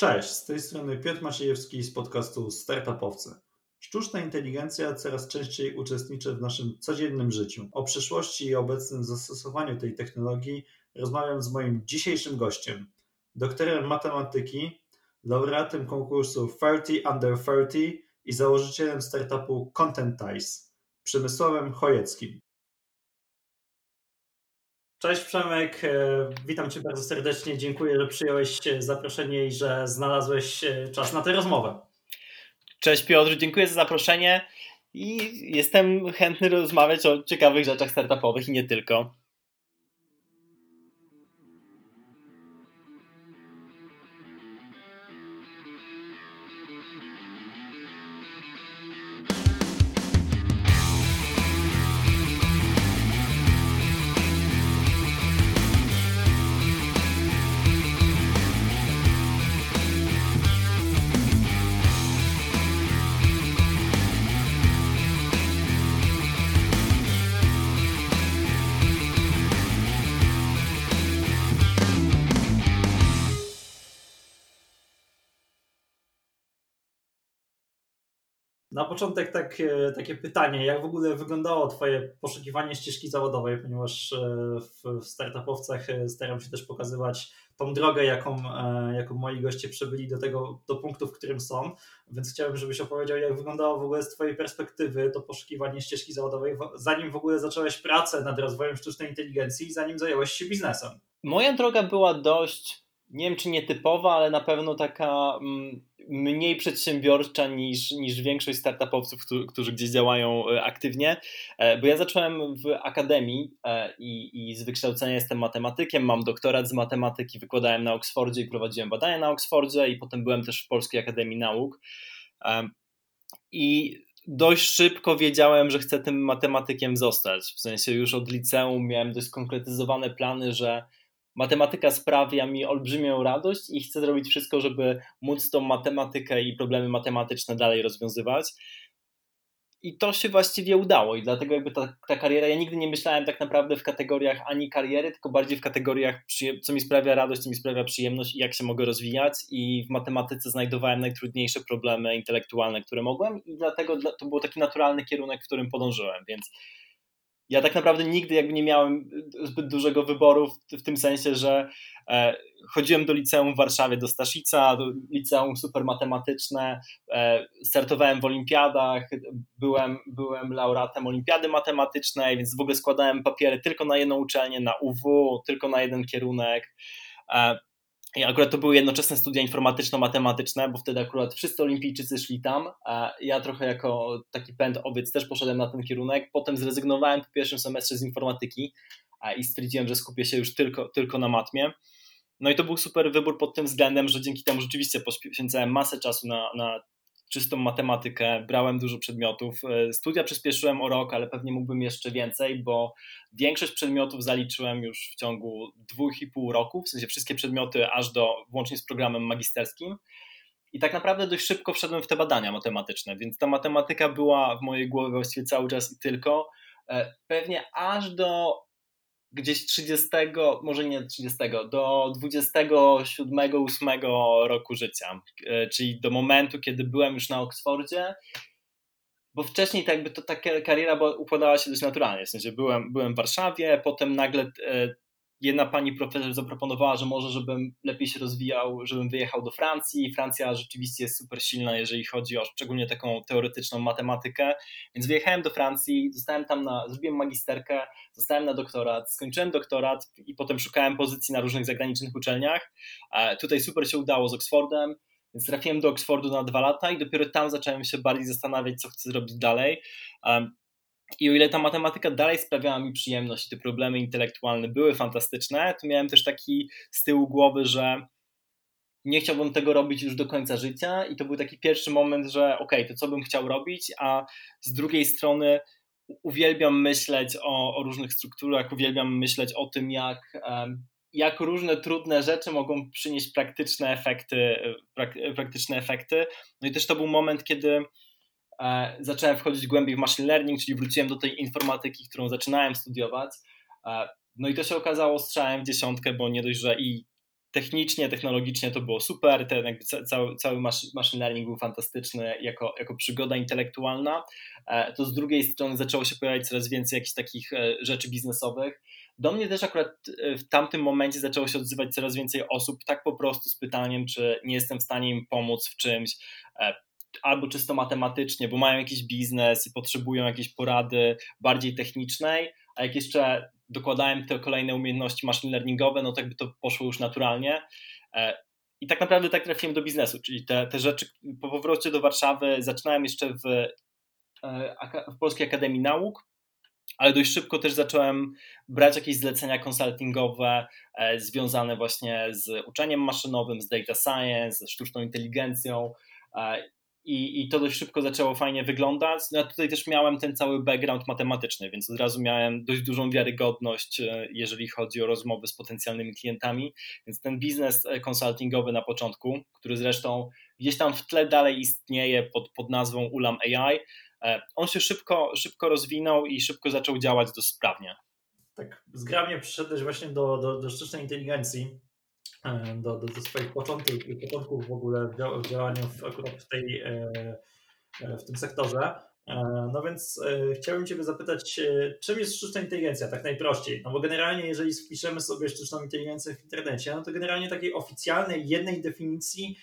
Cześć, z tej strony Piotr Maciejewski z podcastu Startupowcy. Sztuczna inteligencja coraz częściej uczestniczy w naszym codziennym życiu. O przyszłości i obecnym zastosowaniu tej technologii rozmawiam z moim dzisiejszym gościem, doktorem matematyki, laureatem konkursu 30 Under 30 i założycielem startupu Contentize, Przemysławem Chojeckim. Cześć Przemek, e, witam Cię bardzo serdecznie. Dziękuję, że przyjąłeś e, zaproszenie i że znalazłeś e, czas na tę rozmowę. Cześć Piotr, dziękuję za zaproszenie i jestem chętny rozmawiać o ciekawych rzeczach startupowych i nie tylko. Na początek tak, takie pytanie, jak w ogóle wyglądało Twoje poszukiwanie ścieżki zawodowej, ponieważ e, w startupowcach e, staram się też pokazywać tą drogę, jaką, jaką moi goście przebyli do tego, do punktu, w którym są, więc chciałbym, żebyś opowiedział, jak wyglądało w ogóle z Twojej perspektywy to poszukiwanie ścieżki zawodowej, zanim w ogóle zacząłeś pracę nad rozwojem sztucznej inteligencji i zanim zająłeś się biznesem. Moja droga była dość, nie wiem czy nietypowa, ale na pewno taka... Mm mniej przedsiębiorcza niż, niż większość startupowców, którzy gdzieś działają e, aktywnie, e, bo ja zacząłem w akademii e, i, i z wykształcenia jestem matematykiem, mam doktorat z matematyki, wykładałem na Oksfordzie i prowadziłem badania na Oksfordzie i potem byłem też w Polskiej Akademii Nauk. I dość szybko wiedziałem, że chcę tym matematykiem zostać, w sensie już od liceum miałem dość skonkretyzowane plany, że matematyka sprawia mi olbrzymią radość i chcę zrobić wszystko, żeby móc tą matematykę i problemy matematyczne dalej rozwiązywać. I to się właściwie udało i dlatego jakby ta, ta kariera, ja nigdy nie myślałem tak naprawdę w kategoriach ani kariery, tylko bardziej w kategoriach, co mi sprawia radość, co mi sprawia przyjemność i jak się mogę rozwijać i w matematyce znajdowałem najtrudniejsze problemy intelektualne, które mogłem i dlatego to był taki naturalny kierunek, w którym podążyłem, więc ja tak naprawdę nigdy jakby nie miałem zbyt dużego wyboru w, w tym sensie, że e, chodziłem do liceum w Warszawie, do Staszica, do liceum supermatematyczne, e, startowałem w olimpiadach, byłem, byłem laureatem olimpiady matematycznej, więc w ogóle składałem papiery tylko na jedną uczelnię, na UW, tylko na jeden kierunek. E, i akurat to były jednoczesne studia informatyczno-matematyczne, bo wtedy akurat wszyscy olimpijczycy szli tam. Ja trochę jako taki pęd owiec też poszedłem na ten kierunek. Potem zrezygnowałem po pierwszym semestrze z informatyki i stwierdziłem, że skupię się już tylko, tylko na matmie. No i to był super wybór pod tym względem, że dzięki temu rzeczywiście poświęcałem masę czasu na, na czystą matematykę, brałem dużo przedmiotów. E, studia przyspieszyłem o rok, ale pewnie mógłbym jeszcze więcej, bo większość przedmiotów zaliczyłem już w ciągu dwóch i pół roku, w sensie wszystkie przedmioty aż do, włącznie z programem magisterskim. I tak naprawdę dość szybko wszedłem w te badania matematyczne, więc ta matematyka była w mojej głowie właściwie cały czas i tylko. E, pewnie aż do gdzieś 30, może nie 30, do 27-8 roku życia, e, czyli do momentu, kiedy byłem już na Oksfordzie, bo wcześniej tak jakby to ta kariera układała się dość naturalnie, w sensie byłem, byłem w Warszawie, potem nagle e, jedna pani profesor zaproponowała, że może, żebym lepiej się rozwijał, żebym wyjechał do Francji. Francja rzeczywiście jest super silna, jeżeli chodzi o szczególnie taką teoretyczną matematykę, więc wyjechałem do Francji, zostałem tam na, zrobiłem magisterkę, zostałem na doktorat, skończyłem doktorat i potem szukałem pozycji na różnych zagranicznych uczelniach. Tutaj super się udało z Oxfordem, więc trafiłem do Oxfordu na dwa lata i dopiero tam zacząłem się bardziej zastanawiać, co chcę zrobić dalej. I o ile ta matematyka dalej sprawiała mi przyjemność te problemy intelektualne były fantastyczne, to miałem też taki z tyłu głowy, że nie chciałbym tego robić już do końca życia i to był taki pierwszy moment, że ok, to co bym chciał robić, a z drugiej strony uwielbiam myśleć o, o różnych strukturach, uwielbiam myśleć o tym, jak, jak różne trudne rzeczy mogą przynieść praktyczne efekty, prak, praktyczne efekty. No i też to był moment, kiedy E, zacząłem wchodzić głębiej w machine learning, czyli wróciłem do tej informatyki, którą zaczynałem studiować. E, no i to się okazało strzałem w dziesiątkę, bo nie dość, że i technicznie, technologicznie to było super, ten jakby cały, cały machine learning był fantastyczny jako, jako przygoda intelektualna, e, to z drugiej strony zaczęło się pojawiać coraz więcej jakichś takich e, rzeczy biznesowych. Do mnie też akurat e, w tamtym momencie zaczęło się odzywać coraz więcej osób, tak po prostu z pytaniem, czy nie jestem w stanie im pomóc w czymś, albo czysto matematycznie, bo mają jakiś biznes i potrzebują jakiejś porady bardziej technicznej, a jak jeszcze dokładałem te kolejne umiejętności machine learningowe, no to jakby to poszło już naturalnie. E, I tak naprawdę tak trafiłem do biznesu, czyli te, te rzeczy po powrocie do Warszawy zaczynałem jeszcze w, e, w Polskiej Akademii Nauk, ale dość szybko też zacząłem brać jakieś zlecenia konsultingowe e, związane właśnie z uczeniem maszynowym, z data science, ze sztuczną inteligencją i, I to dość szybko zaczęło fajnie wyglądać. No, ja tutaj też miałem ten cały background matematyczny, więc od razu miałem dość dużą wiarygodność, e, jeżeli chodzi o rozmowy z potencjalnymi klientami. Więc ten biznes e, konsultingowy na początku, który zresztą gdzieś tam w tle dalej istnieje pod, pod nazwą Ulam AI, e, on się szybko, szybko rozwinął i szybko zaczął działać dość sprawnie. Tak, zgrabnie przyszedłeś właśnie do, do, do sztucznej inteligencji do, do, do swoich początków, początków w ogóle w działaniu w, akurat w, tej, e, e, w tym sektorze. No więc chciałbym Ciebie zapytać, czym jest sztuczna inteligencja, tak najprościej? No bo generalnie, jeżeli wpiszemy sobie sztuczną inteligencję w internecie, no to generalnie takiej oficjalnej, jednej definicji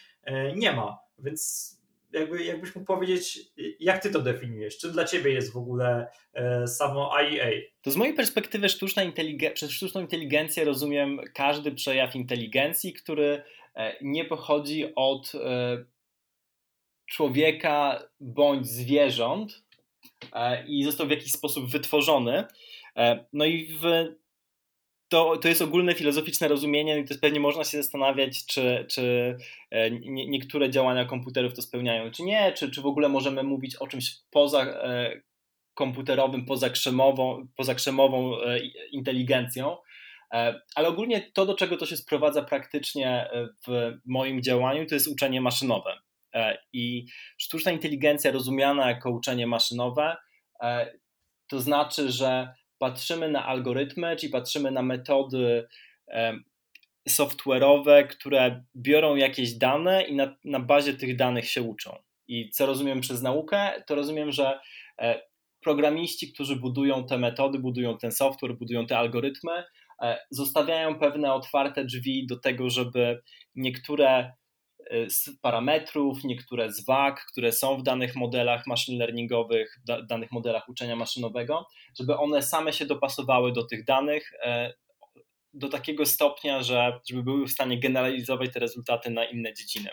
nie ma. Więc jakby, jakbyś mógł powiedzieć, jak ty to definiujesz? Czym dla ciebie jest w ogóle e, samo IEA? To z mojej perspektywy sztuczna inteligen- przez sztuczną inteligencję rozumiem każdy przejaw inteligencji, który e, nie pochodzi od e, człowieka bądź zwierząt i został w jakiś sposób wytworzony. No i w to, to jest ogólne filozoficzne rozumienie i to pewnie można się zastanawiać, czy, czy e, nie, niektóre działania komputerów to spełniają, czy nie, czy, czy w ogóle możemy mówić o czymś poza e, komputerowym, poza krzemową, poza krzemową e, inteligencją. Ale ogólnie to, do czego to się sprowadza praktycznie w moim działaniu, to jest uczenie maszynowe. I sztuczna inteligencja rozumiana jako uczenie maszynowe, to znaczy, że patrzymy na algorytmy, czyli patrzymy na metody software'owe, które biorą jakieś dane i na, na bazie tych danych się uczą. I co rozumiem przez naukę, to rozumiem, że e, programiści, którzy budują te metody, budują ten software, budują te algorytmy, e, zostawiają pewne otwarte drzwi do tego, żeby niektóre parametrów, niektóre z wag, które są w danych modelach machine learningowych, w danych modelach uczenia maszynowego, żeby one same się dopasowały do tych danych e, do takiego stopnia, że żeby były w stanie generalizować te rezultaty na inne dziedziny.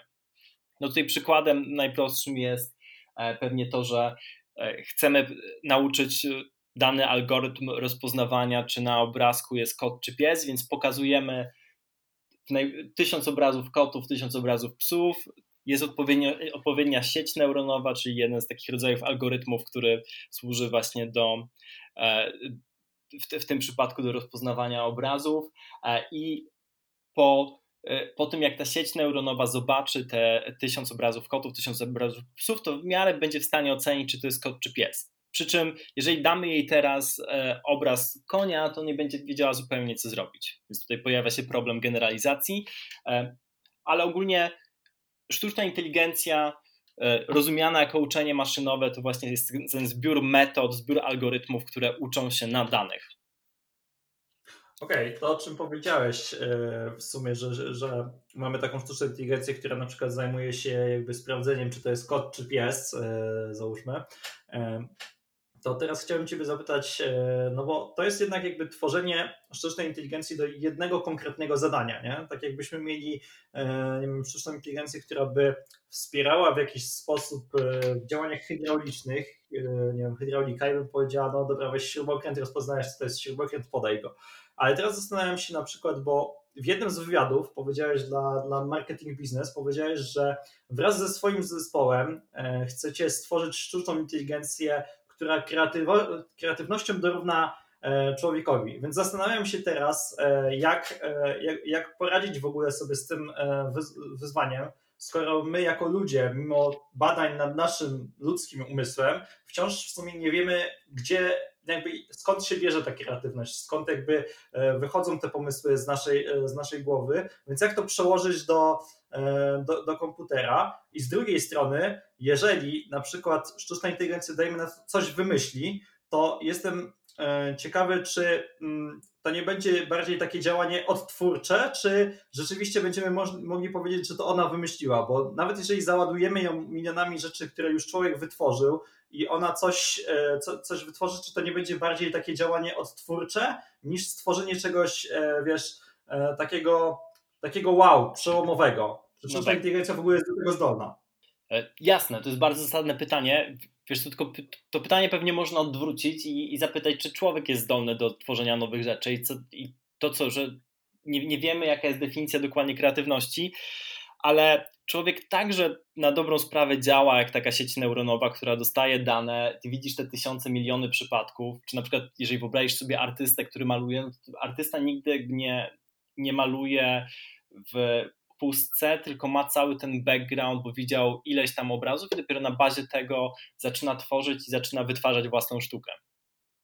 No tutaj przykładem najprostszym jest e, pewnie to, że e, chcemy nauczyć dany algorytm rozpoznawania, czy na obrazku jest kot czy pies, więc pokazujemy tysiąc obrazów kotów, tysiąc obrazów psów, jest odpowiednia, odpowiednia sieć neuronowa, czyli jeden z takich rodzajów algorytmów, który służy właśnie do, e, w, w tym przypadku do rozpoznawania obrazów e, i po, e, po tym jak ta sieć neuronowa zobaczy te tysiąc obrazów kotów, tysiąc obrazów psów, to w miarę będzie w stanie ocenić, czy to jest kot czy pies. Przy czym, jeżeli damy jej teraz e, obraz konia, to nie będzie wiedziała zupełnie, co zrobić. Więc tutaj pojawia się problem generalizacji, e, ale ogólnie sztuczna inteligencja, e, rozumiana jako uczenie maszynowe, to właśnie jest ten zbiór metod, zbiór algorytmów, które uczą się na danych. Okej, okay, to o czym powiedziałeś w sumie, że, że, że, mamy taką sztuczną inteligencję, która na przykład zajmuje się jakby sprawdzeniem, czy to jest kot, czy pies, załóżmy to teraz chciałbym Ciebie zapytać, e, no bo to jest jednak jakby tworzenie sztucznej inteligencji do jednego konkretnego zadania, nie? Tak jakbyśmy mieli, e, nie wiem, sztuczną inteligencję, która by wspierała w jakiś sposób e, w działaniach hydraulicznych, nie wiem, hydraulika i bym powiedziała, no dobra, weź śrubokręt, rozpoznajesz, co to jest śrubokręt, podaj go. Ale teraz zastanawiam się na przykład, bo w jednym z wywiadów powiedziałeś dla, dla Marketing Business, powiedziałeś, że wraz ze swoim zespołem chcecie stworzyć sztuczną inteligencję która kreatywnością dorówna e, człowiekowi. Więc zastanawiam się teraz, e, jak, e, jak, jak poradzić w ogóle sobie z tym wyzwaniem, skoro my jako ludzie, mimo badań nad naszym ludzkim umysłem, wciąż w sumie nie wiemy, gdzie jakby skąd się bierze ta kreatywność, skąd jakby wychodzą te pomysły z naszej, z naszej głowy, więc jak to przełożyć do, do, do komputera? I z drugiej strony, jeżeli na przykład sztuczna inteligencja, dajmy na coś wymyśli, to jestem ciekawy, czy mm, to nie będzie bardziej takie działanie odtwórcze, czy rzeczywiście będziemy mogli powiedzieć, że to ona wymyśliła, bo nawet jeżeli załadujemy ją milionami rzeczy, które już człowiek wytworzył i ona coś, e, co, coś wytworzy, czy to nie będzie bardziej takie działanie odtwórcze niż stworzenie czegoś, e, wiesz, e, takiego, takiego wow, przełomowego. Czy no tak. inteligencja w ogóle jest do tego zdolna? Jasne, to jest bardzo zasadne pytanie. Wiesz, to, tylko, to pytanie pewnie można odwrócić i, i, zapytać, czy człowiek jest zdolny do tworzenia nowych rzeczy i, co, i to co, że nie, nie wiemy jaka jest definicja dokładnie kreatywności, ale człowiek także na dobrą sprawę działa jak taka sieć neuronowa, która dostaje dane, ty widzisz te tysiące, miliony przypadków, czy na przykład jeżeli wyobrazisz sobie artystę, który maluje, no artysta nigdy nie, nie maluje w pustce, tylko ma cały ten background, bo widział ileś tam obrazów i dopiero na bazie tego zaczyna tworzyć i zaczyna wytwarzać własną sztukę.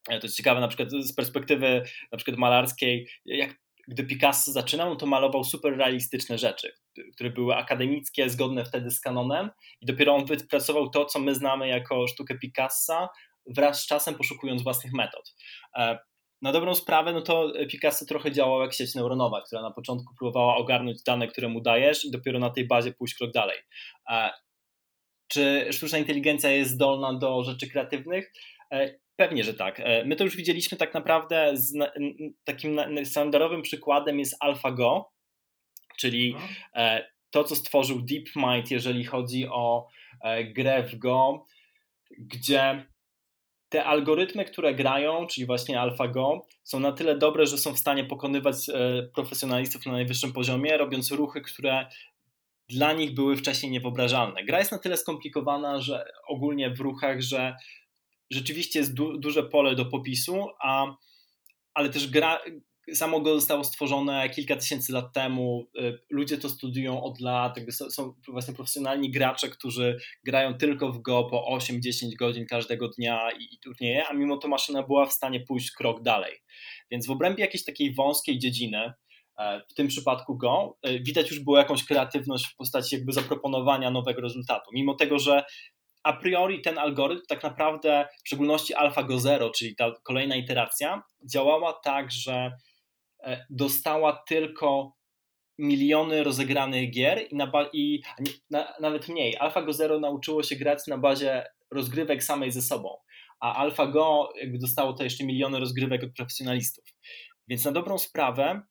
E, to jest ciekawe na przykład z perspektywy na przykład malarskiej, jak gdy Picasso zaczynał, no to malował super realistyczne rzeczy, które były akademickie, zgodne wtedy z kanonem i dopiero on wypracował to, co my znamy jako sztukę Picassa wraz z czasem poszukując własnych metod. E, na dobrą sprawę, no to Picasso trochę działał jak sieć neuronowa, która na początku próbowała ogarnąć dane, które mu dajesz i dopiero na tej bazie pójść krok dalej. Czy sztuczna inteligencja jest zdolna do rzeczy kreatywnych? E, pewnie, że tak. E, my to już widzieliśmy tak naprawdę z takim standardowym przykładem jest AlphaGo, czyli no. e, to, co stworzył DeepMind, jeżeli chodzi o grę w Go, gdzie te algorytmy, które grają, czyli właśnie AlphaGo, są na tyle dobre, że są w stanie pokonywać e, profesjonalistów na najwyższym poziomie, robiąc ruchy, które dla nich były wcześniej niewyobrażalne. Gra jest na tyle skomplikowana, że ogólnie w ruchach, że rzeczywiście jest du duże pole do popisu, a, ale też gra, samo go zostało stworzone kilka tysięcy lat temu. Y, ludzie to studiują od lat, są właśnie profesjonalni gracze, którzy grają tylko w Go po 8-10 godzin każdego dnia i, i turnieje, a mimo to maszyna była w stanie pójść krok dalej. Więc w obrębie jakiejś takiej wąskiej dziedziny, e, w tym przypadku Go, e, widać już było jakąś kreatywność w postaci jakby zaproponowania nowego rezultatu. Mimo tego, że a priori ten algorytm tak naprawdę, w szczególności AlphaGo Zero, czyli ta kolejna iteracja, działała tak, że dostała tylko miliony rozegranych gier i, na, i na, nawet mniej. AlphaGo Zero nauczyło się grać na bazie rozgrywek samej ze sobą, a AlphaGo jakby dostało to jeszcze miliony rozgrywek od profesjonalistów. Więc na dobrą sprawę,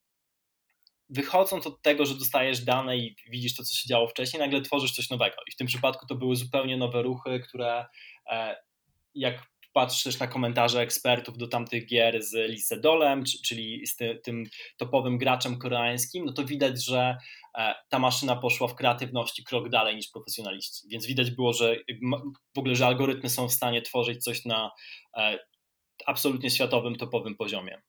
wychodząc od tego, że dostajesz dane i widzisz to, co się działo wcześniej, nagle tworzysz coś nowego. I w tym przypadku to były zupełnie nowe ruchy, które e, patrzysz na komentarze ekspertów do tamtych gier z Lee Dolem, czyli z ty, tym topowym graczem koreańskim, no to widać, że e, ta maszyna poszła w kreatywności krok dalej niż profesjonaliści. Więc widać było, że w ogóle, że algorytmy są w stanie tworzyć coś na e, absolutnie światowym, topowym poziomie.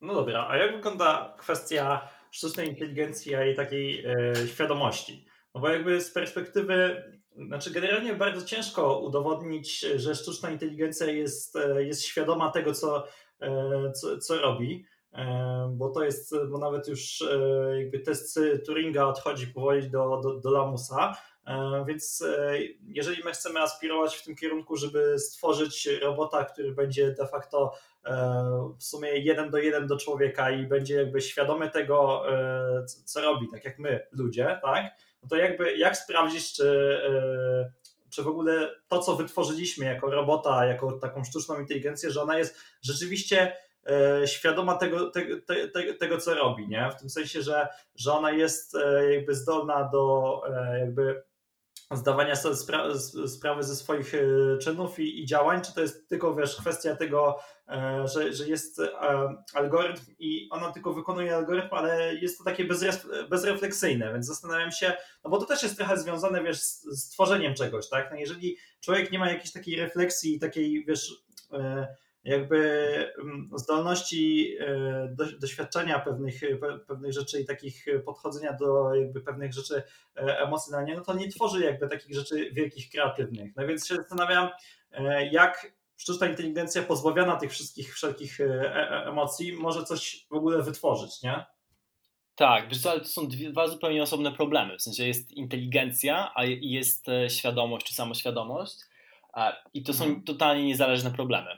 No dobra, a jak wygląda kwestia sztucznej inteligencji i jej takiej e, świadomości? No bo jakby z perspektywy znaczy, generalnie bardzo ciężko udowodnić, że sztuczna inteligencja jest, e, jest świadoma tego, co, e, co, co robi, e, bo to jest, bo nawet już jakby test Turinga odchodzi powoli do, do, do lamusa, więc jeżeli my chcemy aspirować w tym kierunku, żeby stworzyć robota, który będzie de facto w sumie jeden do jeden do człowieka i będzie jakby świadomy tego, co robi, tak jak my, ludzie, tak? No to jakby jak sprawdzić, czy, e, czy w ogóle to, co wytworzyliśmy jako robota, jako taką sztuczną inteligencję, że ona jest rzeczywiście e, świadoma tego, tego, tego, co robi, nie? W tym sensie, że, że ona jest e, jakby zdolna do jakby zdawania sobie spra sprawy ze swoich czynów i, i, działań, czy to jest tylko wiesz, kwestia tego, że, że jest e, algorytm i ona tylko wykonuje algorytm, ale jest to takie bezrefleksyjne, więc zastanawiam się, no bo to też jest trochę związane wiesz, z, tworzeniem czegoś, tak? No jeżeli człowiek nie ma jakiejś takiej refleksji, takiej wiesz, jakby mm, zdolności e, do, doświadczenia pewnych, pewnych rzeczy i takich podchodzenia do jakby pewnych rzeczy e, emocjonalnie, no to nie tworzy jakby takich rzeczy wielkich, kreatywnych. No więc się zastanawiam, e, jak sztuczna inteligencja pozbawiona tych wszystkich wszelkich emocji może coś w ogóle wytworzyć, nie? Tak, wiesz ale to są dwa zupełnie osobne problemy. W sensie jest inteligencja, a jest świadomość czy samoświadomość. I to są mhm. totalnie niezależne problemy.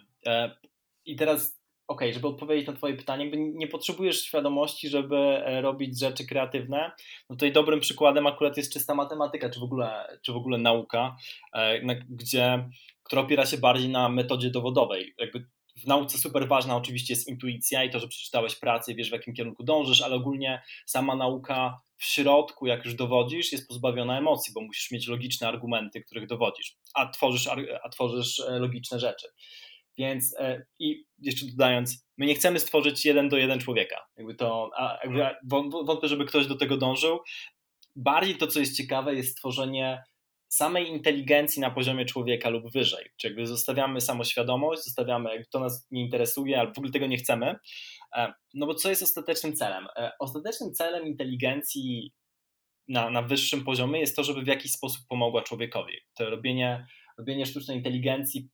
I teraz ok, żeby odpowiedzieć na Twoje pytanie, nie potrzebujesz świadomości, żeby e, robić rzeczy kreatywne. No tutaj dobrym przykładem akurat jest czysta matematyka, czy w ogóle, czy w ogóle nauka, e, gdzie, która opiera się bardziej na metodzie dowodowej. Jakby w nauce super ważna oczywiście jest intuicja i to, że przeczytałeś pracę i wiesz w jakim kierunku dążysz, ale ogólnie sama nauka w środku, jak już dowodzisz, jest pozbawiona emocji, bo musisz mieć logiczne argumenty, których dowodzisz, a tworzysz, a tworzysz e, logiczne rzeczy. Więc e, i jeszcze dodając, my nie chcemy stworzyć jeden do jeden człowieka. Jakby to, a jakby wątpię, żeby ktoś do tego dążył. Bardziej to, co jest ciekawe, jest stworzenie samej inteligencji na poziomie człowieka lub wyżej. Czyli jakby zostawiamy samoświadomość, zostawiamy, to nas nie interesuje, albo w ogóle tego nie chcemy. E, no bo co jest ostatecznym celem? E, ostatecznym celem inteligencji na, na wyższym poziomie jest to, żeby w jakiś sposób pomogła człowiekowi. To robienie, robienie sztucznej inteligencji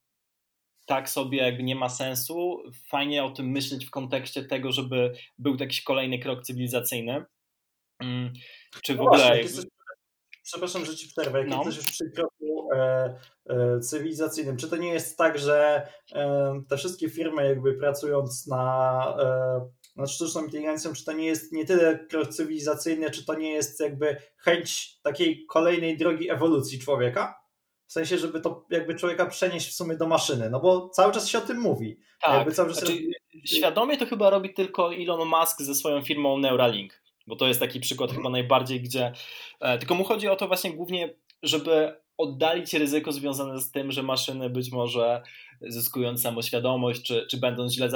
tak sobie jakby nie ma sensu. Fajnie o tym myśleć w kontekście tego, żeby był jakiś kolejny krok cywilizacyjny. Mm, czy w no ogóle. Właśnie. Przepraszam, że ci przerwę. Jak no. jesteś już przy kroku e, e, cywilizacyjnym, czy to nie jest tak, że e, te wszystkie firmy, jakby pracując na, e, nad sztuczną inteligencją, czy to nie jest nie tyle krok cywilizacyjny, czy to nie jest jakby chęć takiej kolejnej drogi ewolucji człowieka? W sensie, żeby to jakby człowieka przenieść w sumie do maszyny, no bo cały czas się o tym mówi. Tak, jakby cały czas znaczy, robi... świadomie to chyba robi tylko Elon Musk ze swoją firmą Neuralink, bo to jest taki przykład chyba najbardziej, gdzie e, tylko mu chodzi o to właśnie głównie, żeby oddalić ryzyko związane z tym, że maszyny być może zyskując samoświadomość, czy, czy będąc źle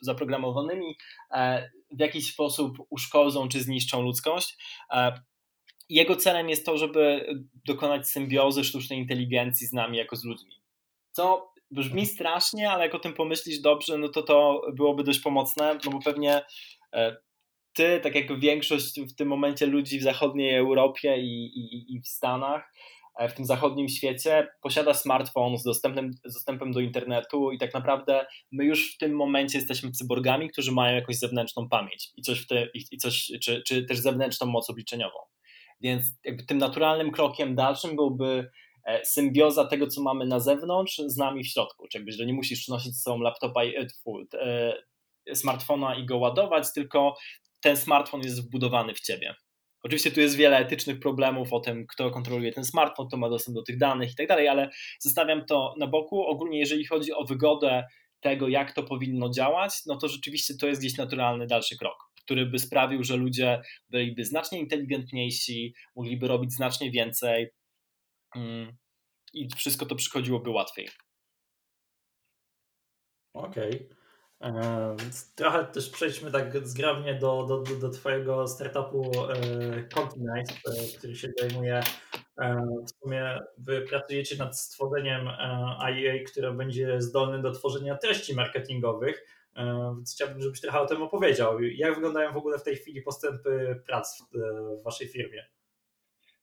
zaprogramowanymi, e, w jakiś sposób uszkodzą czy zniszczą ludzkość. E, jego celem jest to, żeby dokonać symbiozy sztucznej inteligencji z nami jako z ludźmi. Co brzmi strasznie, ale jak o tym pomyślisz dobrze, no to to byłoby dość pomocne, no bo pewnie ty, tak jak większość w tym momencie ludzi w zachodniej Europie i, i, i w Stanach, e, w tym zachodnim świecie posiada smartfon z dostępem, z dostępem do internetu i tak naprawdę my już w tym momencie jesteśmy cyborgami, którzy mają jakąś zewnętrzną pamięć i coś w te, i coś, czy, czy też zewnętrzną moc obliczeniową. Więc tym naturalnym krokiem dalszym byłby e, symbioza tego, co mamy na zewnątrz, z nami w środku. Czyli że nie musisz przynosić z sobą laptopa, e, e, smartfona i go ładować, tylko ten smartfon jest wbudowany w ciebie. Oczywiście tu jest wiele etycznych problemów o tym, kto kontroluje ten smartfon, kto ma dostęp do tych danych i tak dalej, ale zostawiam to na boku. Ogólnie, jeżeli chodzi o wygodę tego, jak to powinno działać, no to rzeczywiście to jest gdzieś naturalny dalszy krok który by sprawił, że ludzie byliby znacznie inteligentniejsi, mogliby robić znacznie więcej mm, i wszystko to przychodziłoby łatwiej. Okej. Okay. Trochę też przejdźmy tak zgrabnie do, do, do, Twojego startupu Continice, e, który się zajmuje w sumie Wy pracujecie nad stworzeniem IA, które będzie zdolne do tworzenia treści marketingowych. E, więc chciałbym, żebyś trochę o tym opowiedział. Jak wyglądają w ogóle w tej chwili postępy prac w, waszej firmie?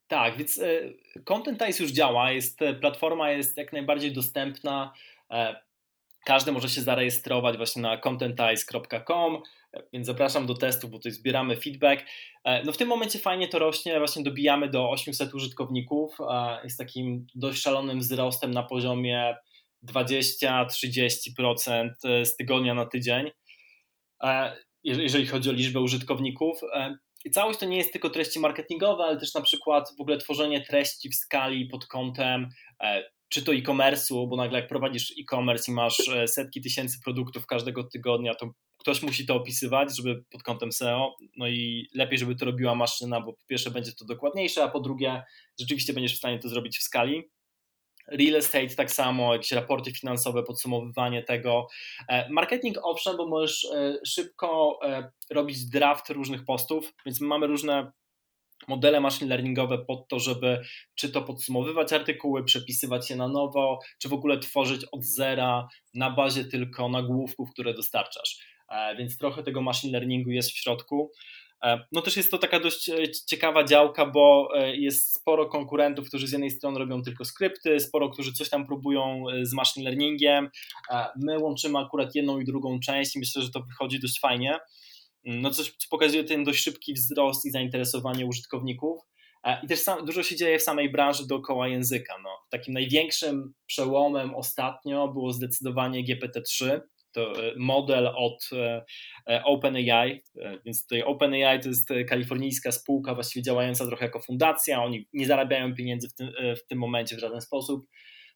Tak, więc e, Contentize już działa, jest, e, platforma jest jak najbardziej dostępna. Każdy może się zarejestrować właśnie na contentize.com, więc zapraszam do testów, bo tutaj zbieramy feedback. No w tym momencie fajnie to rośnie, właśnie dobijamy do 800 użytkowników, jest takim dość szalonym wzrostem na poziomie 20-30% e, z tygodnia na tydzień, e, jeżeli chodzi o liczbę użytkowników. E, I całość to nie jest tylko treści marketingowe, ale też na przykład w ogóle tworzenie treści w skali pod kątem czy to e-commerce'u, bo nagle jak prowadzisz e-commerce i masz setki tysięcy produktów każdego tygodnia, to ktoś musi to opisywać, żeby pod kątem SEO, no i lepiej, żeby to robiła maszyna, bo po pierwsze będzie to dokładniejsze, a po drugie rzeczywiście będziesz w stanie to zrobić w skali. Real estate tak samo, jakieś raporty finansowe, podsumowywanie tego. E, marketing owszem, bo możesz e, szybko e, robić draft różnych postów, więc mamy różne modele machine learningowe pod to, żeby czy to podsumowywać artykuły, przepisywać je na nowo, czy w ogóle tworzyć od zera na bazie tylko nagłówków, które dostarczasz. Więc trochę tego machine learningu jest w środku. No też jest to taka dość ciekawa działka, bo jest sporo konkurentów, którzy z jednej strony robią tylko skrypty, sporo, którzy coś tam próbują z machine learningiem. My łączymy akurat jedną i drugą część i myślę, że to wychodzi dość fajnie. No coś, co pokazuje ten dość szybki wzrost i zainteresowanie użytkowników. I też sam, dużo się dzieje w samej branży dookoła języka. No, takim największym przełomem ostatnio było zdecydowanie GPT-3, to e, model od e, e, OpenAI, więc tutaj OpenAI to jest kalifornijska spółka właściwie działająca trochę jako fundacja, oni nie zarabiają pieniędzy w tym, w tym momencie w żaden sposób.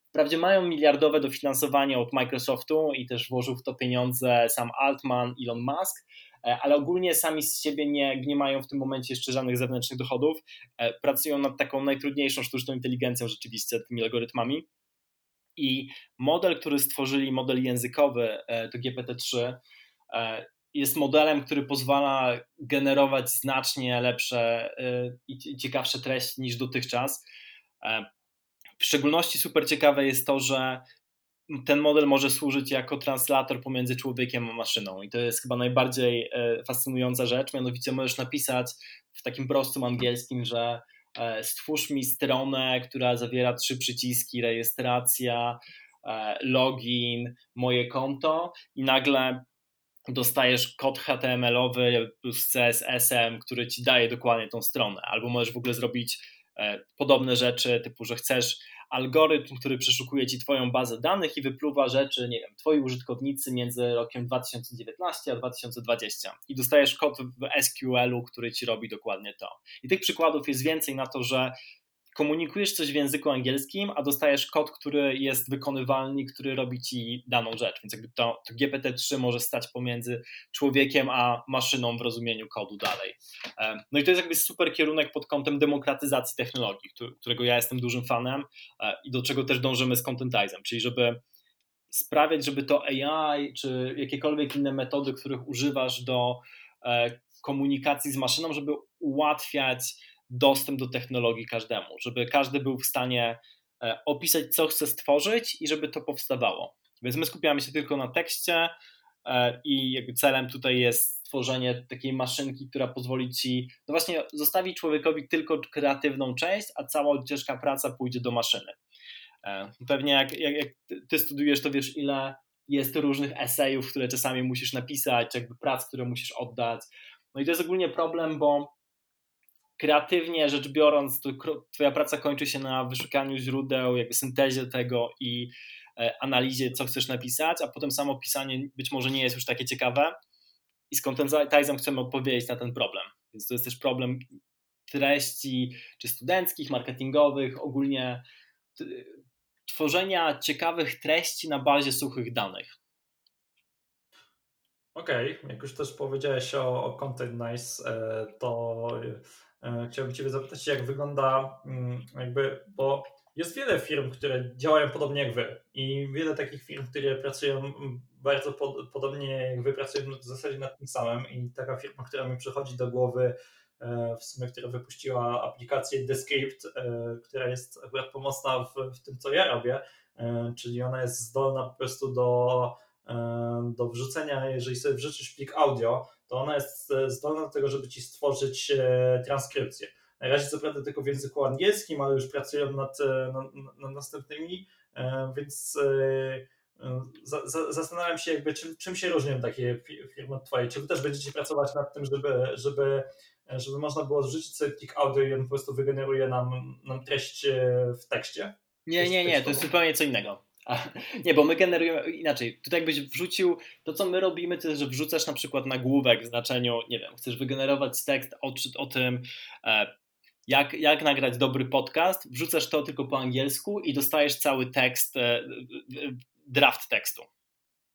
Wprawdzie mają miliardowe dofinansowanie od Microsoftu i też włożył w to pieniądze sam Altman, Elon Musk, E, ale ogólnie sami z siebie nie, nie mają w tym momencie jeszcze żadnych zewnętrznych dochodów. E, pracują nad taką najtrudniejszą sztuczną inteligencją rzeczywiście, tymi algorytmami. I model, który stworzyli, model językowy, e, to GPT-3, jest modelem, który pozwala generować znacznie lepsze i ciekawsze treści niż dotychczas. W szczególności super ciekawe jest to, że ten model może służyć jako translator pomiędzy człowiekiem a maszyną. I to jest chyba najbardziej e, fascynująca rzecz. Mianowicie możesz napisać w takim prostym angielskim, że e, stwórz mi stronę, która zawiera trzy przyciski: rejestracja, e, login, moje konto, i nagle dostajesz kod HTML-owy plus CSS-em, który ci daje dokładnie tą stronę. Albo możesz w ogóle zrobić podobne rzeczy, typu, że chcesz algorytm, który przeszukuje ci Twoją bazę danych i wypluwa rzeczy, nie wiem, Twoi użytkownicy między rokiem 2019 a 2020 i dostajesz kod w SQL-u, który ci robi dokładnie to. I tych przykładów jest więcej na to, że komunikujesz coś w języku angielskim, a dostajesz kod, który jest wykonywalny, który robi ci daną rzecz. Więc jakby to, to GPT-3 może stać pomiędzy człowiekiem a maszyną w rozumieniu kodu dalej. No i to jest jakby super kierunek pod kątem demokratyzacji technologii, którego ja jestem dużym fanem e, i do czego też dążymy z Contentizem, czyli żeby sprawiać, żeby to AI czy jakiekolwiek inne metody, których używasz do e, komunikacji z maszyną, żeby ułatwiać dostęp do technologii każdemu, żeby każdy był w stanie e, opisać, co chce stworzyć i żeby to powstawało. Więc my skupiamy się tylko na tekście e, i jakby celem tutaj jest stworzenie takiej maszynki, która pozwoli ci, no właśnie, zostawi człowiekowi tylko kreatywną część, a cała ciężka praca pójdzie do maszyny. E, pewnie jak, jak, jak ty studiujesz, to wiesz, ile jest różnych esejów, które czasami musisz napisać, jakby prac, które musisz oddać. No i to jest ogólnie problem, bo kreatywnie rzecz biorąc, to Twoja praca kończy się na wyszukaniu źródeł, jakby syntezie tego i e, analizie, co chcesz napisać, a potem samo pisanie być może nie jest już takie ciekawe. I z Contentizem chcemy odpowiedzieć na ten problem. Więc to jest też problem treści, czy studenckich, marketingowych, ogólnie tworzenia ciekawych treści na bazie suchych danych. Okej, okay. jak już też powiedziałeś o, o Content Nice, e, to chciałbym Ciebie zapytać, jak wygląda mm, jakby, bo jest wiele firm, które działają podobnie jak Wy i wiele takich firm, które pracują bardzo pod, podobnie jak Wy, pracują w zasadzie nad tym samym i taka firma, która mi przychodzi do głowy, e, w sumie, która wypuściła aplikację Descript, e, która jest akurat pomocna w, w tym, co ja robię, czyli ona jest zdolna po prostu do do wrzucenia, jeżeli sobie wrzucisz plik audio, to ona jest e, zdolna do tego, żeby ci stworzyć e, transkrypcję. Na razie co prawda tylko w języku angielskim, ale już pracują nad, e, nad, nad następnymi, więc za, za, zastanawiam się jakby czym, czym się różnią takie firmy od twojej. Czy wy też będziecie pracować nad tym, żeby, żeby, żeby można było zrzucić sobie plik audio i on po prostu wygeneruje nam, nam treść w tekście? Nie, nie, nie, to jest zupełnie co innego. A, nie, bo my generujemy inaczej. Tutaj jakbyś wrzucił, to co my robimy, to jest, że wrzucasz na przykład nagłówek w znaczeniu, nie wiem, chcesz wygenerować tekst o, o tym, e, jak, jak nagrać dobry podcast, wrzucasz to tylko po angielsku i dostajesz cały tekst, e, draft tekstu.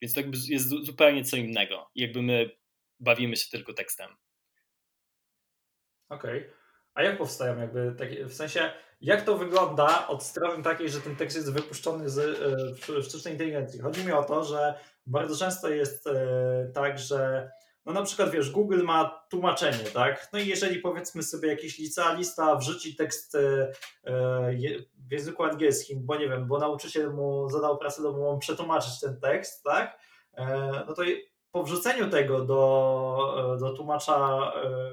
Więc to jakby jest zupełnie co innego. Jakby my bawimy się tylko tekstem. Okej. Okay. A jak powstają jakby takie, w sensie jak to wygląda od strony takiej, że ten tekst jest wypuszczony z e, sztucznej inteligencji? Chodzi mi o to, że bardzo często jest e, tak, że no na przykład wiesz, Google ma tłumaczenie, tak? No i jeżeli powiedzmy sobie jakiś licealista wrzuci tekst e, w języku angielskim, bo nie wiem, bo nauczyciel mu zadał pracę domową przetłumaczyć ten tekst, tak? No to po wrzuceniu tego do, do tłumacza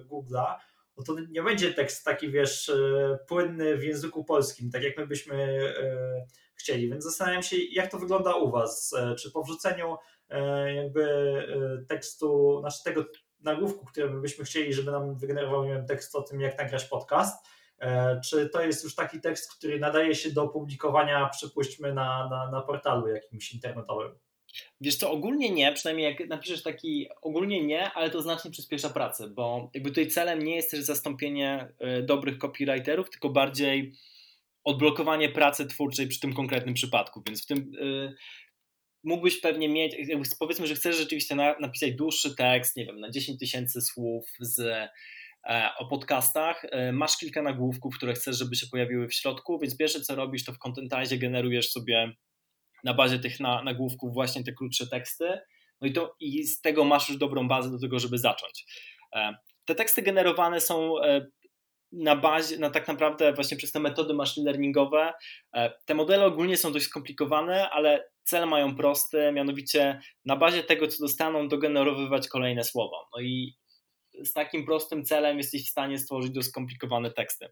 Google'a, no to nie będzie tekst taki, wiesz, płynny w języku polskim, tak jak my byśmy chcieli. Więc zastanawiam się, jak to wygląda u Was. Czy po wrzuceniu jakby tekstu, znaczy tego nagłówku, który byśmy chcieli, żeby nam wygenerował wiem, tekst o tym, jak nagrać podcast, e, czy to jest już taki tekst, który nadaje się do publikowania, przypuśćmy, na, na, na portalu jakimś internetowym? Wiesz co, ogólnie nie, przynajmniej jak napiszesz taki, ogólnie nie, ale to znacznie przyspiesza pracę, bo jakby tutaj celem nie jest też zastąpienie e, dobrych copywriterów, tylko bardziej odblokowanie pracy twórczej przy tym konkretnym przypadku, więc w tym e, mógłbyś pewnie mieć, powiedzmy, że chcesz rzeczywiście na, napisać dłuższy tekst, nie wiem, na 10 tysięcy słów z, e, o podcastach, masz kilka nagłówków, które chcesz, żeby się pojawiły w środku, więc pierwsze co robisz, to w Contentize generujesz sobie na bazie tych na, nagłówków właśnie te krótsze teksty, no i, to, i z tego masz już dobrą bazę do tego, żeby zacząć. E, te teksty generowane są e, na bazie, na tak naprawdę właśnie przez te metody machine learningowe. E, te modele ogólnie są dość skomplikowane, ale cel mają prosty, mianowicie na bazie tego, co dostaną, dogenerowywać kolejne słowo. No i z takim prostym celem jesteś w stanie stworzyć dość skomplikowane teksty.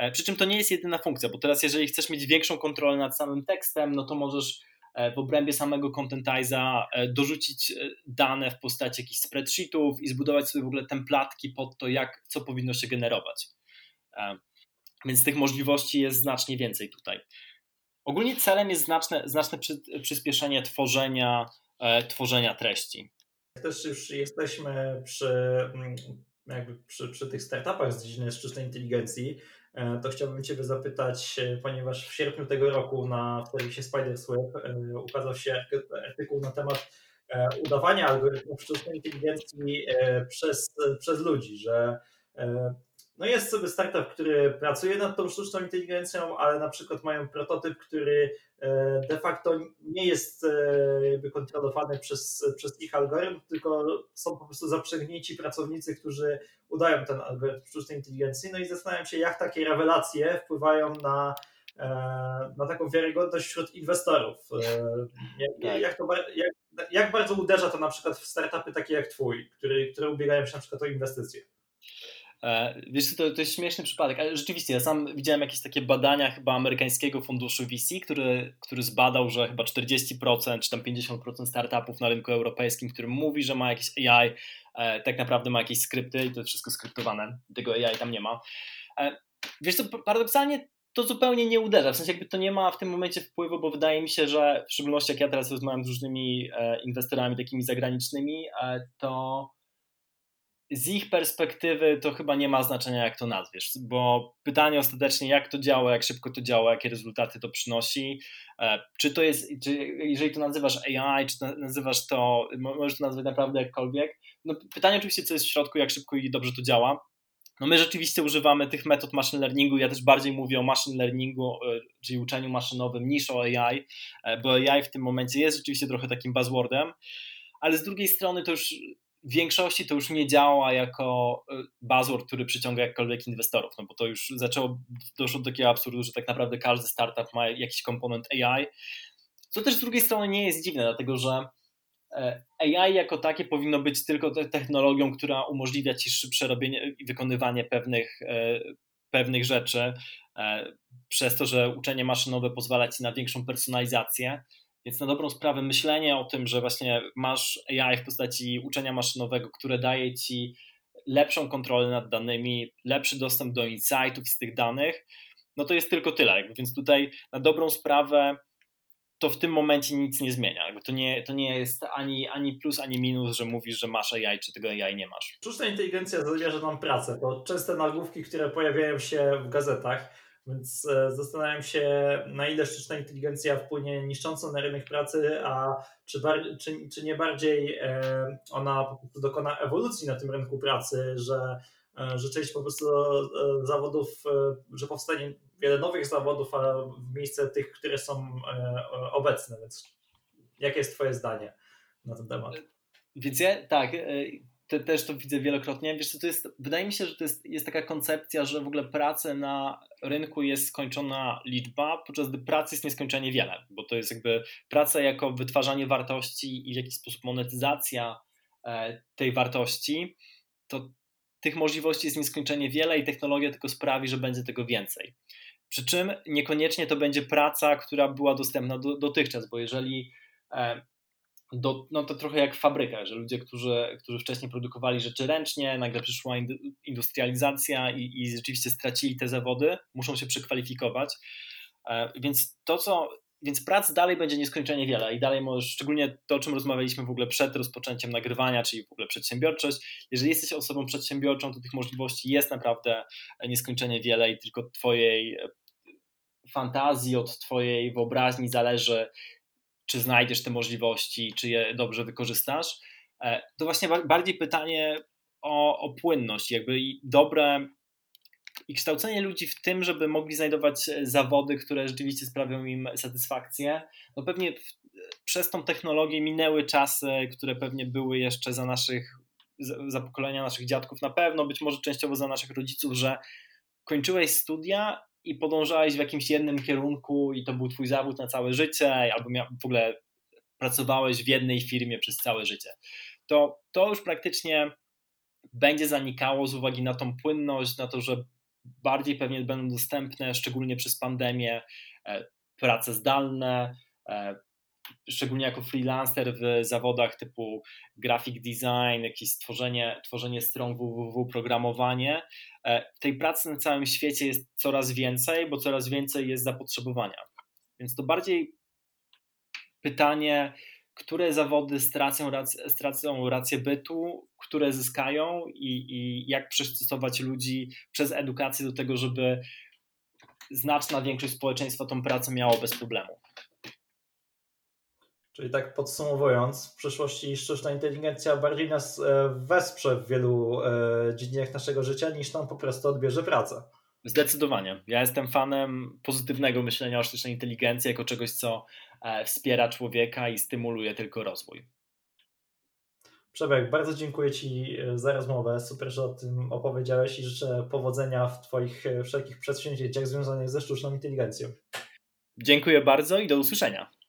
E, przy czym to nie jest jedyna funkcja, bo teraz jeżeli chcesz mieć większą kontrolę nad samym tekstem, no to możesz e, w obrębie samego Contentiza dorzucić dane w postaci jakichś spreadsheetów i zbudować sobie w ogóle templatki pod to, jak, co powinno się generować. Więc tych możliwości jest znacznie więcej tutaj. Ogólnie celem jest znaczne, znaczne przyspieszenie tworzenia, e, tworzenia treści. Też już jesteśmy przy, mm, jakby przy, przy tych startupach z dziedziny sztucznej inteligencji, e, to chciałbym Ciebie zapytać, e, ponieważ w sierpniu tego roku na serwisie Spidersweb ukazał się artykuł na temat udawania algorytmów sztucznej inteligencji przez, przez ludzi, że no jest sobie startup, który pracuje nad tą sztuczną inteligencją, ale na przykład mają prototyp, który e, de facto nie jest e, jakby kontrolowany przez, przez ich algorytm, tylko są po prostu zaprzęgnięci pracownicy, którzy udają ten algorytm sztucznej inteligencji. No i zastanawiam się, jak takie rewelacje wpływają na, e, na taką wiarygodność wśród inwestorów. Jak, tak. jak, to, jak, jak bardzo uderza to na przykład w startupy takie jak Twój, który, które ubiegają się na przykład o inwestycje? E, wiesz, to, to jest śmieszny przypadek, ale rzeczywiście ja sam widziałem jakieś takie badania chyba amerykańskiego funduszu VC, który, który zbadał, że chyba 40% czy tam 50% startupów na rynku europejskim, który mówi, że ma jakieś AI, e, tak naprawdę ma jakieś skrypty i to jest wszystko skryptowane, tego AI tam nie ma. E, wiesz co, paradoksalnie to zupełnie nie uderza, w sensie jakby to nie ma w tym momencie wpływu, bo wydaje mi się, że w szczególności jak ja teraz rozmawiam z różnymi inwestorami takimi zagranicznymi, to z ich perspektywy to chyba nie ma znaczenia, jak to nazwiesz, bo pytanie ostatecznie, jak to działa, jak szybko to działa, jakie rezultaty to przynosi, e, czy to jest, czy jeżeli to nazywasz AI, czy to nazywasz to, możesz to nazwać naprawdę jakkolwiek, no pytanie oczywiście, co jest w środku, jak szybko i dobrze to działa, no my rzeczywiście używamy tych metod machine learningu, ja też bardziej mówię o machine learningu, e, czyli uczeniu maszynowym niż o AI, e, bo AI w tym momencie jest rzeczywiście trochę takim buzzwordem, ale z drugiej strony to już w większości to już nie działa jako y, buzzword, który przyciąga jakkolwiek inwestorów, no bo to już zaczęło, doszło do takiego absurdu, że tak naprawdę każdy startup ma jakiś komponent AI, co też z drugiej strony nie jest dziwne, dlatego że e, AI jako takie powinno być tylko technologią, która umożliwia ci szybsze robienie i wykonywanie pewnych, e, pewnych rzeczy, e, przez to, że uczenie maszynowe pozwala ci na większą personalizację, więc na dobrą sprawę myślenie o tym, że właśnie masz AI w postaci uczenia maszynowego, które daje ci lepszą kontrolę nad danymi, lepszy dostęp do insightów z tych danych, no to jest tylko tyle. Więc tutaj na dobrą sprawę to w tym momencie nic nie zmienia. To, nie, to nie jest ani, ani plus, ani minus, że mówisz, że masz AI, czy tego AI nie masz. Sztuczna inteligencja zabierze nam pracę, bo częste nagłówki, które pojawiają się w gazetach, więc e, zastanawiam się, na ile sztuczna inteligencja wpłynie niszcząco na rynek pracy, a czy, czy, czy nie bardziej e, ona po prostu dokona ewolucji na tym rynku pracy, że, e, że część po prostu zawodów, że powstanie wiele nowych zawodów, a w miejsce tych, które są obecne. Więc jakie jest Twoje zdanie na ten temat? Więc ja tak te, też to widzę wielokrotnie. Wiesz co, to jest, wydaje mi się, że to jest, jest taka koncepcja, że w ogóle pracy na rynku jest skończona liczba, podczas gdy pracy jest nieskończenie wiele, bo to jest jakby praca jako wytwarzanie wartości i w jakiś sposób monetyzacja e, tej wartości, to tych możliwości jest nieskończenie wiele i technologia tylko sprawi, że będzie tego więcej. Przy czym niekoniecznie to będzie praca, która była dostępna do, dotychczas, bo jeżeli e, do, no to trochę jak w fabrykach, że ludzie, którzy, którzy wcześniej produkowali rzeczy ręcznie, nagle przyszła industrializacja i, i rzeczywiście stracili te zawody, muszą się przekwalifikować. E, więc to, co więc prac dalej będzie nieskończenie wiele i dalej możesz, szczególnie to, o czym rozmawialiśmy w ogóle przed rozpoczęciem nagrywania, czyli w ogóle przedsiębiorczość. Jeżeli jesteś osobą przedsiębiorczą, to tych możliwości jest naprawdę nieskończenie wiele i tylko Twojej fantazji, od Twojej wyobraźni zależy, czy znajdziesz te możliwości, czy je dobrze wykorzystasz. E, to właśnie bardziej pytanie o, o płynność, jakby dobre i kształcenie ludzi w tym, żeby mogli znajdować e, zawody, które rzeczywiście sprawią im satysfakcję. No pewnie przez tą technologię minęły czasy, które pewnie były jeszcze za naszych, za pokolenia naszych dziadków na pewno, być może częściowo za naszych rodziców, że kończyłeś studia i podążałeś w jakimś jednym kierunku i to był twój zawód na całe życie, albo miał, w ogóle pracowałeś w jednej firmie przez całe życie. To, to już praktycznie będzie zanikało z uwagi na tą płynność, na to, że bardziej pewnie będą dostępne, szczególnie przez pandemię, e, prace zdalne, e, szczególnie jako freelancer w zawodach typu graphic design, jakieś tworzenie, tworzenie stron www, programowanie. E, tej pracy na całym świecie jest coraz więcej, bo coraz więcej jest zapotrzebowania. Więc to bardziej pytanie, które zawody stracą, rację, stracą rację bytu, które zyskają i, i jak przystosować ludzi przez edukację do tego, żeby znaczna większość społeczeństwa tą pracę miało bez problemu. Czyli tak podsumowując, w przyszłości sztuczna inteligencja bardziej nas e, wesprze w wielu e, dziedzinach naszego życia, niż nam po prostu odbierze pracę. Zdecydowanie. Ja jestem fanem pozytywnego myślenia o sztucznej inteligencji jako czegoś, co e, wspiera człowieka i stymuluje tylko rozwój. Przemek, bardzo dziękuję Ci za rozmowę. Super, że o tym opowiedziałeś i życzę powodzenia w Twoich wszelkich przedsięwzięciach związanych ze sztuczną inteligencją. Dziękuję bardzo i do usłyszenia.